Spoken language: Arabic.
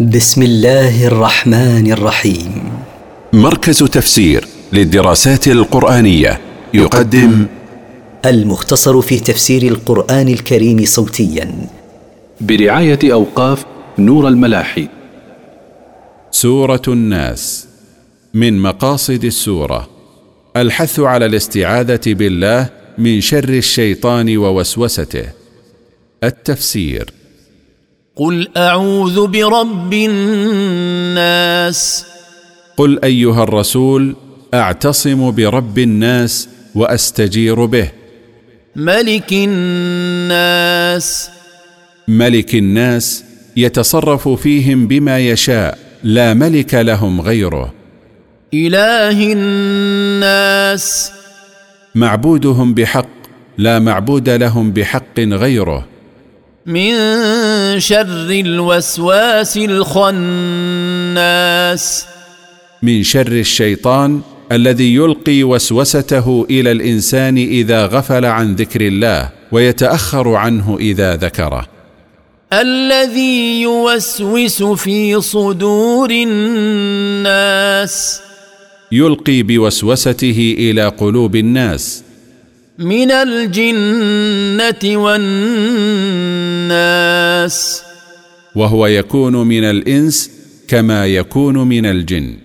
بسم الله الرحمن الرحيم. مركز تفسير للدراسات القرآنية يقدم المختصر في تفسير القرآن الكريم صوتيا. برعاية أوقاف نور الملاحي. سورة الناس. من مقاصد السورة الحث على الاستعاذة بالله من شر الشيطان ووسوسته. التفسير قل أعوذ برب الناس. قل أيها الرسول أعتصم برب الناس وأستجير به. ملك الناس. ملك الناس يتصرف فيهم بما يشاء لا ملك لهم غيره. إله الناس. معبودهم بحق لا معبود لهم بحق غيره. من شر الوسواس الخناس. من شر الشيطان الذي يلقي وسوسته إلى الإنسان إذا غفل عن ذكر الله ويتأخر عنه إذا ذكره. الذي يوسوس في صدور الناس. يلقي بوسوسته إلى قلوب الناس. من الجنة والناس. وهو يكون من الإنس كما يكون من الجن.